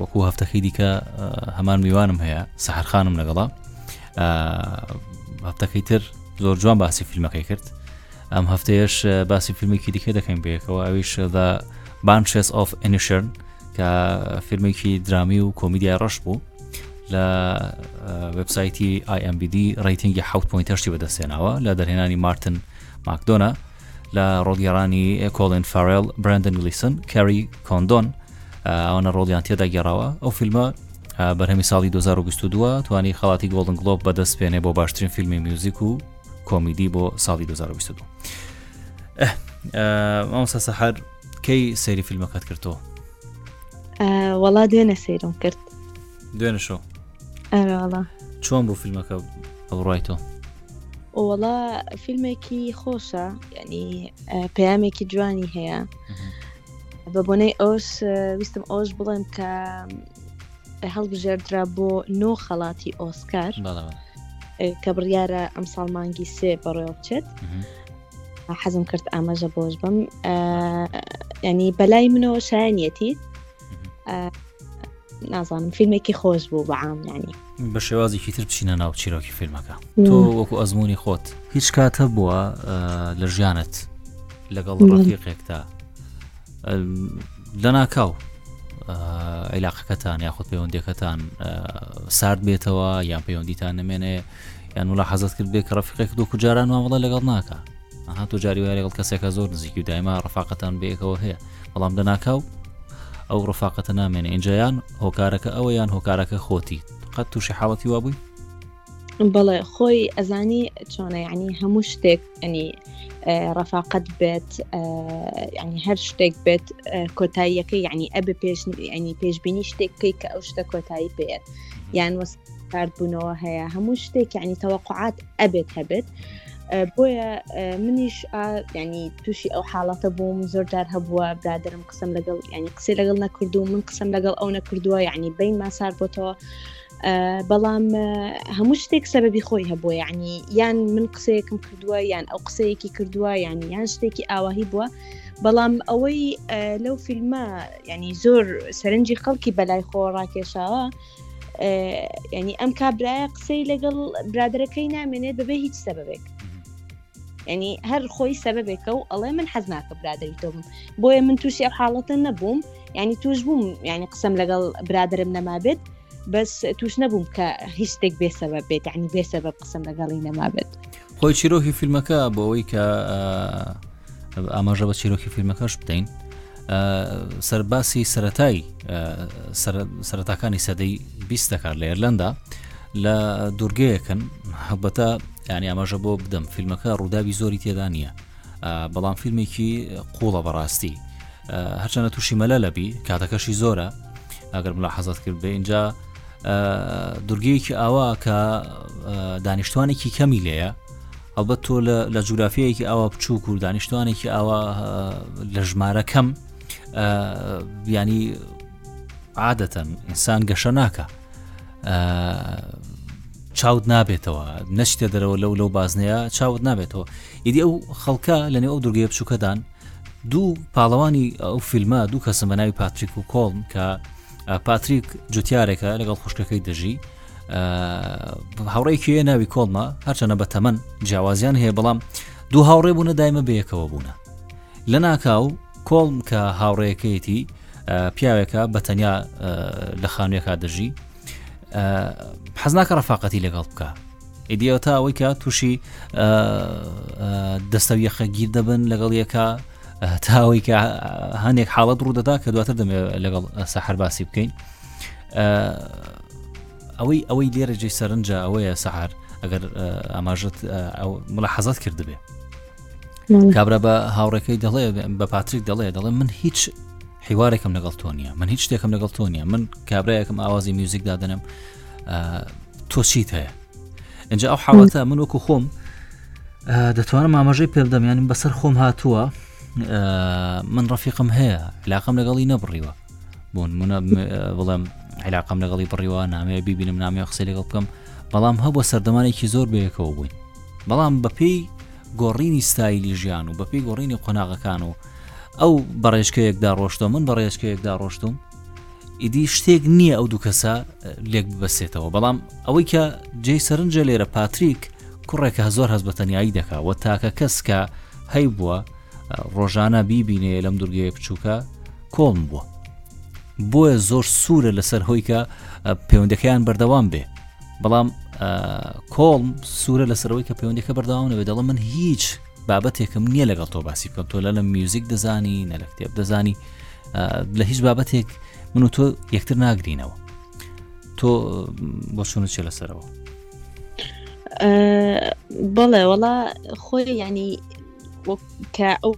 وەکو هەفتەکەی دیکە هەمان میوانم هەیە سەحرخانم لەگەڵا هەفتەکەی تر زۆر جوان باسی فیلمەکەی کرد ئەم هەفتەیەش باسی فیلمێکی دیکە دەکەین بەیەکەوە ئەویش دا بانشێس ئۆف ئەنیشرن کە فیلمێکی درامی و کۆمیدیای ڕەش بوو لە وبسایتی IMBD ڕیتنگی 6.8 بەدەستێناوە لە دەرهێنانی مارتن ماکدۆنا لە ڕۆڵگێڕانی کۆڵێن فارێل برندن گلیسن کاری کۆندۆن ئەوانە ڕۆڵیان تێدا گێڕاوە ئەو فیلمە بەرهەمی ساڵی 2022 توانی خڵاتی گۆڵن گلۆب بەدەست پێێنێ بۆ باشترین فیلمی میوزیک و کۆمیدی بۆ ساڵی 2022 ئەوسا سەحر کەی سەیری فیلمەکەت کردەوە وەڵا دوێنە سەیرم کرد دوێنە شەو ئەراڵە چۆن بوو فیلمەکە ئەوڕای تۆ وەڵا فیلمێکی خۆشە یعنی پەیامێکی جوانی هەیە بە بۆنەی ئەوش ویستم ئەوش بڵێم کە هەڵبژێردرا بۆ نۆ خەڵاتی ئۆسکار کە بڕیارە ئەم ساڵ مانگی سێ بەڕێوە بچێت حەزم کرد ئاماژە بۆش بم ینی بەلای منەوە شایەنەتی نازانم فیلمێکی خۆش بوو بەعامیانی بە شێوازێکی تر بچینە ناو چیرۆکی فیلمەکە تۆ وەکو ئەزمموی خۆت هیچ کاتە بووە لە ژیانت لەگەڵ ڕفیقێکدا لە ناکاو عیلاقەکەتان یاخود پەیوەندەکەتان سارد بێتەوە یان پەیوەندیتان نمێنێ یان وڵا حەزت کرد بێ کە ڕفیقێک دو کوجاران مامەڵە لەگەڵ ناکە ئەها تۆ جاری وارێگەڵ کەسێکە زۆر نزیکی و دایما ڕفاقەتان بەیەکەوە هەیە بەڵام دەناکاو ئەو ڕفاقەتە نامێنێ ئینجایان هۆکارەکە ئەوە یان هۆکارەکە خۆتی قەت تووشی حاڵەتی وابووی بەڵێ خۆی ئەزانی چۆنە ینی هەموو شتێک ئەنی ڕفاقت بێت ینی هەر شتێک بێت کۆتاییەکە یعنی ئەبێ پێش ئەنی پێشببینی شتێک بکەی کە ئەو شتە کۆتایی پێێت یان وەس کاربوونەوە هەیە هەموو شتێک ینی تەوەقعات ئەبێت هەبێت بۆیە منیش ینی تووشی ئەو حاڵەتە بووم زۆرجار هەبووە برادرم قسم لەگەڵ ینی قسەی لەگەڵ نەکردو من قسم لەگەڵ ئەو نەکردووە یعنی بین ماسار بۆتەوە بەڵام هەموو شتێک سەربی خۆی هەبووە یعنی یان من قسەیەکم کردووە یان ئەو قسەیەکی کردووە یان یان شتێکی ئاواهی بووە بەڵام ئەوەی لەو فیلمە ینی زۆر سەرنجی خەڵکی بەلای خۆ ڕاکێشاوە. ینی ئەم کابراە قسەی لەگەڵ برادەکەی نامێنێت بەبێ هیچ سەبەبێک ینی هەر خۆی سەبەبێکە و ئەڵێ من حەز ناکە برادری تۆم بۆیە من تووشی ئەو حاڵەتە نەبووم ینی توش بووم ینی قسەم لەگەڵ برادرم نەمابێت بەس توش نەبووم کە هیچ شتێک بێ سەبەب بێت عنی بێ سەبەب قسەم لەگەڵی نەمابێت. خۆی چیرۆکی فیلمەکە بۆ ئەوەی کە ئاماژە بە چیرۆکی فیلمەکەش بدەین سەرباسی سەتای سەرتاکانی سەدەی بیست دەکات لە ئێرلندا لە دوورگەیەکن هەبەتە ینی ئاماژە بۆ بدەم فیلمەکە ڕووداوی زۆری تێدا نییە بەڵام فیلمێکی قوڵە بەڕاستی هەرچەنە تووشی مەلە لەبی کاتەکەشی زۆرە ئەگەر ملا حەزت کرد بە اینجا دورگەیەکی ئاوا کە دانیشتوانێکی کەمی لەیە ئەڵبەت تۆ لە جوگرافیەکی ئاوا بچووک و دانیشتوانێکی ئاوا لە ژمارە کەم بیانی عادەتەن ئینسان گەشە ناکە چاوت نابێتەوە نەشتە دەرەوە لەو لەو بازنەیە چاوت نابێتەوە ئیدی ئەو خەڵکە لە نێو ئەو دوورگەیە بچووکەدان دوو پاڵەوانی ئەو فیلمە دوو کەسم بە ناوی پاتریک و کۆڵم کە پاتریک جوتیارێکە لەگەڵ خوشکەکەی دەژی هاوڕێکی ناوی کۆڵما هەرچەنە بە تەمەن جیاوازیان هەیە بەڵام دوو هاوڕێ بوونە دایمە بەیەکەوە بوونە لە ناکاو کۆڵم کە هاوڕێیەکەیەتی پیاوێکە بە تەنیا لە خانوێکا دەژی حەزناکە ڕفاقەتی لەگەڵ بکە ئیدی ئەوتا ئەوەی کە تووشی دەستە و یەخە گیر دەبن لەگەڵ یەکە تاوەی کە هەندێک حاڵەت ڕوودەدا کە دواتر دەمێ لەگەڵ سەحر باسی بکەین ئەوەی ئەوەی لێرەجێ سەرنجە ئەوەیە سەحر ئەگەر ئاماژت مڵە حەزت کردبێ کابرا بە هاوڕێکەکەی دەڵێ بە پاتریک دەڵێ دەڵێ من هیچ حیوارێکم لەگەڵ تۆ نیە من هیچ شتێکم لەگەڵ تۆ نیە من کابراایەکم ئاوازی میوزیک دادنم تۆ چیت هەیە ئەجا ئەو حاڵەتە من وەکو خۆم دەتوانم مامەژەی پێ بدەم ینی بەسەر خۆم هاتووە من ڕفیقم هەیە لاقم لەگەڵی نەبڕیوە بوون منە بڵێم عیلاقم لەگەڵی بڕیوە نامێ ببینم نامی قسە لەگەڵ بکەم بەڵام هەبوو سەردەمانێکی زۆر بەیەکەوە بووین بەڵام بەپێی گۆڕینی ستایلی ژیان و بەپی گۆڕینی قۆناغەکان و ئەو بەڕێچکەیەکدا ڕۆشتە من بەڕێچکەیەکدا ڕۆشتم ئیدی شتێک نییە ئەو دوو کەسە لێک ببەسێتەوە بەڵام ئەوەی کە جێی سەرنجە لێرە پاتریک کوڕێکە هەزۆر هەز بە تەنایی دەکەوە تاکە کەس کە هەی بووە ڕۆژانە بیبینێ لەم دوورگەیە بچووکە کۆم بووە بۆیە زۆر سوورە لەسەر هۆی کە پەیوەندەکەیان بەردەوام بێ بەڵام کۆڵم سوورە لەسەرەوەی کە پەیوەندەکە بەردەوام نەبێت دەڵە من هیچ بابەتێکم نییە لەگەڵ تۆ باسی بکەم تۆ لە لە میوزیک دەزانی نە لە کتێب دەزانی لە هیچ بابەتێک من و تۆ یەکتر ناگرینەوە تۆ بۆ شوونە چێ لەسەرەوە بەڵێ وڵا خۆی ینی کە ئەو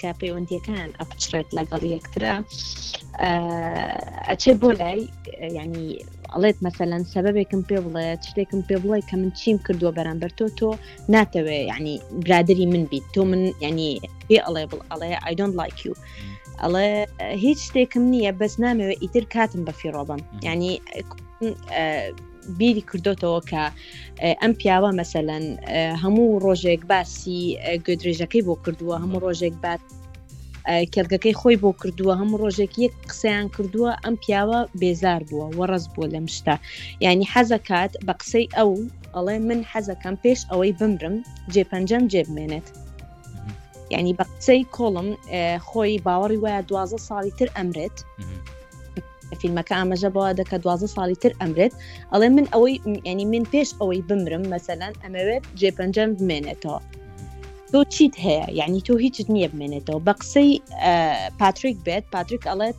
کە پەیوەندیەکان ئەپچڕێت لەگەڵ یەکترا ئەچێ بۆ لای ینی ئەڵێت مەسەەن سەبێکم پێ بڵێت شتێکم پێ بڵێ کە من چیم کردووە بەرامبەر تۆ تۆ ناتەوێ ینی برادری من بیت تۆ من ینی پێ ئەڵێ بڵ ئەڵێ ئایدۆن لایکیو ئەڵێ هیچ شتێکم نییە بەس نامەوێت ئیتر کاتم بە فیڕۆبم ینی بیری کردوتەوە کە ئەم پیاوە مەسەەن هەموو ڕۆژێک باسی گوێدرێژەکەی بۆ کردووە هەموو ڕۆژێک بات کێڵگەکەی خۆی بۆ کردووە هەموو ڕۆژێک یەک قسەیان کردووە ئەم پیاوە بێزار بووە وەڕز بووە لەم شتا ینی حەزە کات بە قسەی ئەو ئەڵێ من حەزەکەم پێش ئەوەی بمرم جێ پەنجەم جێ بمێنێت یعنی بە قسەی کۆڵم خۆی باوەڕی وایە دوازە ساڵی تر ئەمرێت فیلمەکە ئاماژە بەوە دەکە دوازە ساڵی تر ئەمرێت ئەڵێ من ئەوەی ینی من پێش ئەوەی بمرم مەسەلەن ئەمەوێت جێ پەنجەم بمێنێتەوە تۆ چیت هەیە یعنی تۆ هیچت نییە بمێنێتەوە بە قسەی پاتریک بێت پاتریک ئەڵێت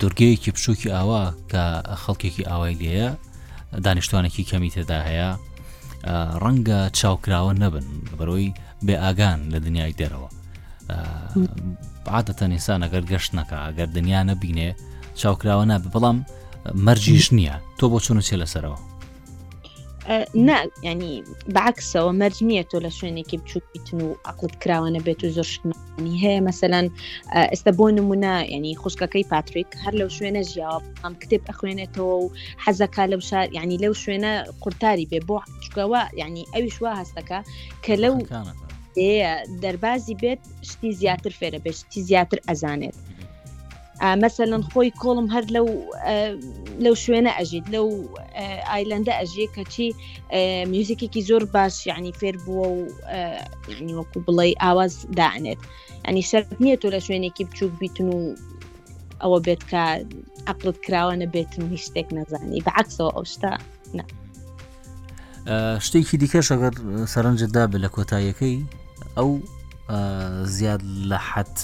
دورگەیەکی بچووکی ئاوا کە خەڵکێکی ئاوای لێە دانیشتوانێکی کەمی تێدا هەیە ڕەنگە چاوکراوە نەبن بەرۆی بێ ئاگان لە دنیای دەرەوە عادەتە نیسان ئەگەر گەشت نەکە ئەگەر دنیا نەبینێ چاوکراوە نابێ بەڵام مەرجیش نییە تۆ بۆ چون و چێ لەسەرەوە نا ینی بەعکسەوە مەرج نییە تۆ لە شوێنێکی بچووکیتن و عقلت کراوانە بێت و زۆر شتمان هەیە مەسەەن ئێستا بۆ نمونە ینی خوشکەکەی پاتریک هەر لەو شوێنە ژیاوە ئەم کتێب ئەخوێنێتەوە و حەزەکە لەو شار ینی لەو شوێنە قورتاری بێ بۆ چکەوە ینی ئەویش وا هەستەکە کە لەو دەربازی بێت شتی زیاتر فێرە بێت شتی زیاتر ئەزانێت. مەسەلەن خۆی کۆڵم هەر لەو لەو شوێنە ئەژیت لەو ئایلندە ئەژێ کەچی میوزیکێکی زۆر باش یعنی فێر بووە و ینی وەکو بڵێ ئاواز دانێت ئەنی شەر نییە تۆ لە شوێنێکی بچووک بیتن و ئەوە بێت کە عقلت کراوە نەبێتن هیچ شتێک نەزانی بەعکسەوە ئەو شتا نە. شتێکی دیکە شەگەر سەرنجت دابێت لە کۆتاییەکەی ئەو زیاد لە حەت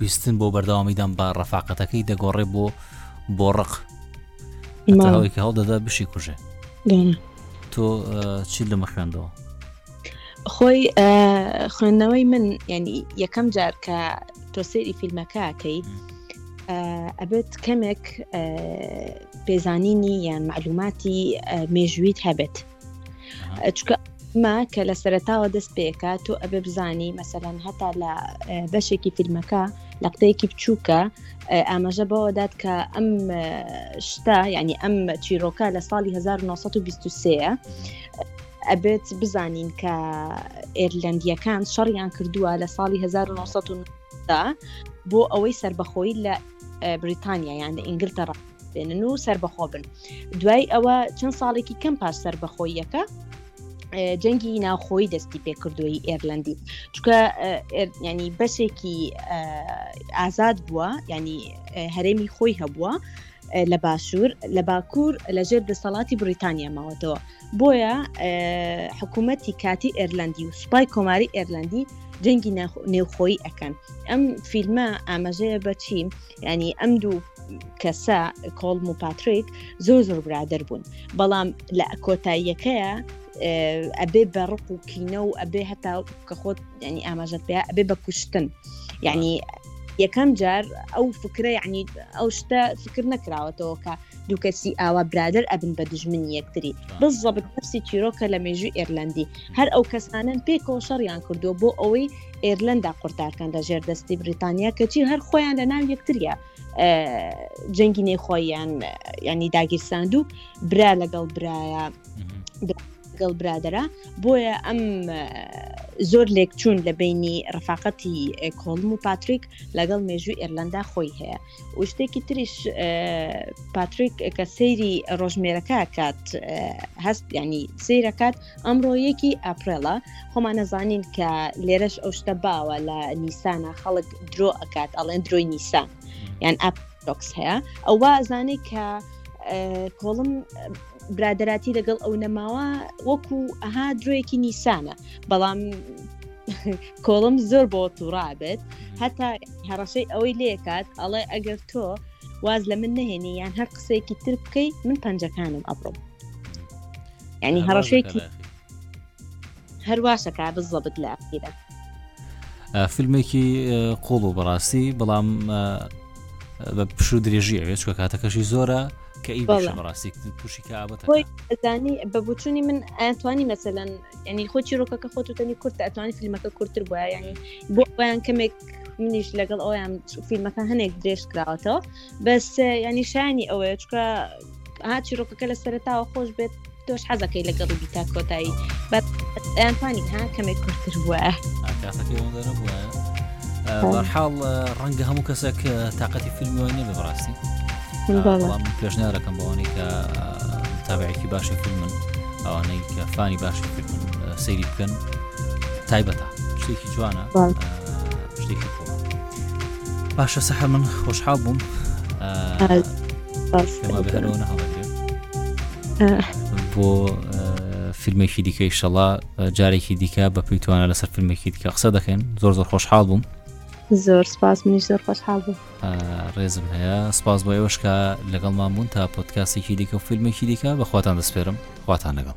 ویستن بۆ بەردەوامیدان بە ڕەفاقەتەکەی دەگۆڕێ بۆ بۆ ڕق ئەوەیکە هەڵدەدا بشی کوژێ تۆ چی لەمە خوێندەوە خۆی خوێندنەوەی من ینی یەکەم جار کە تۆ سێری فیلمەکەکەی ئەبێت کەمێک پێزانینی یان معلوماتی مێژویت هەبێت چکە ما کە لە سەرتاوە دەست پێکە تۆ ئەبێ بزانی مەسەەن هەتا لە بەشێکی فیلمەکە لە قتەیەکی بچووکە ئاماژە بەوەدات کە ئەم شتا ینی ئەم چیرۆکە لە ساڵی 1923 ئەبێت بزانین کە ئێرلندیەکان شەڕیان کردووە لە ساڵی 1990 بۆ ئەوەی سربەخۆی لە بریتانیا یان لە ئینگلتەڕ بێنن و سربەخۆ بن دوای ئەوە چەند ساڵێکی کەم پاش سربەخۆیەکە جەنگی ناوخۆی دەستی پێکردووی ئێرلندی چکە ینی بەشێکی ئازاد بووە ینی هەرێمی خۆی هەبووە لە باشوور لە باکوور لەژێر دەسەڵاتی بریتانیا ماوەتەوە بۆیە حکوومەتی کاتی ئێرلندی و سوپای کۆماری ئێرلندی جەنگی نێوخۆی ئەەکەن ئەم فیلمە ئاماژەیە بەچیم ینی ئەم دوو کەسە کۆڵم و پاتریک زۆر زۆر برادر بوون بەڵام لە کۆتاییەکەیە ئەبێ بە ڕق و کینە و ئەبێ هەتا کە خۆت ینی ئاماژەت پێ ئەبێ بە کوشتن ینی یەکەم جار ئەو فکرە یعنی ئەو شتە فکر نەکراوەتەوە کە دوو کەسی ئاوا برادەر ئەبن بە دوژمنی یەکتری بس زەبت نەفسی چیرۆکە لە مێژووی ئێرلەندی هەر ئەو کەسانەن پێکەوە شەڕیان کردووە بۆ ئەوەی ئێرلەندا قورتارکەن لە ژێر دەستی بریتانیا کەچی هەر خۆیان لە ناو یەکتریە جەنگی نێخۆیان ینی داگیرساند و برا لەگەڵ برایە گەڵ برادرە بۆیە ئەم زۆر لێکچوون لە بینی ڕفاقەتی کۆڵم و پاتریک لەگەڵ مێژووی ئێرلندا خۆی هەیە و شتێکی تریش پاتریک کە سەیری ڕۆژمێرەکە کات هەست ینی سیرەکات ئەمڕۆ یەکی ئاپرێڵە خۆمانەزانین کە لێرەش ئەو شتە باوە لە نیسانە خەڵک درۆ ئەکات ئەڵێن درۆی نیسان یان ئاپۆکس هەیە ئەو وازانێ کە کۆڵم برادراتی لەگەڵ ئەو نەماوە وەکو ئەها درۆیەکی نیسانە بەڵام کۆڵم زۆر بۆ توڕابێت هەتا هەڕەشەی ئەوەی لێکات ئەڵێ ئەگەر تۆ واز لە من نهێنی یان هەر قسێکی تر بکەیت من پەنجەکانم ئەبڕم ینی هەڕەشەیەکی هەرواشەکە بزەبت لە ئەخیرە فیلمێکی قۆڵ و بەڕاستی بەڵام بە پشو درێژی ئەوێ چکە کاتەکەشی زۆرە کە ئی بەڕاستی تووشی کابەت دەزانی بە بچووی من ئەتوانی مەسەەن ینی خۆ چیرۆکەکە خۆت و تەنی کورتە ئەتوانی فیلمەکە کورتتر بە ینی بۆ بەیان کەمێک منیش لەگەڵ ئەویان فیلمەکە هەنێک درێژ کراوەتەوە بەس ینی شانی ئەوەیە چکە ها چیرۆکەکە لە سەرتاوە خۆش بێت تۆش حەزەکەی لە گەڕی بیتا کۆتایی بەیانتوانی ها کەمێک کورتتر بووە بەحاڵ ڕەنگە هەموو کەسێک تااقەتی فیلمەوە نەبێ بڕاستی پێشنیارەکەم بەوانەی کە تابعێکی باشی فیلمن ئەوانەی کە فانی باشی کردن سەیری بکەن تایبەتە شتێکی جوانە شتێکی خۆ باشە سەحە من خۆشحاڵ بووم بۆ فیلمێکی دیکەی شەڵا جارێکی دیکە بە پێیتوانە لەسەر فیلمێکی دیکە قسە دەکەن زۆر زۆر خۆشحاڵ بووم زۆر سپاس منی زۆر خۆشحاڵ بوو ڕێزم هەیە سپاس بۆ ئێوەش کە لەگەڵمان بوون تا پۆتکاسێکی دیکە و فیلمێکی دیکە بەخواتان دەسپێرم خواتان لەگەڵ.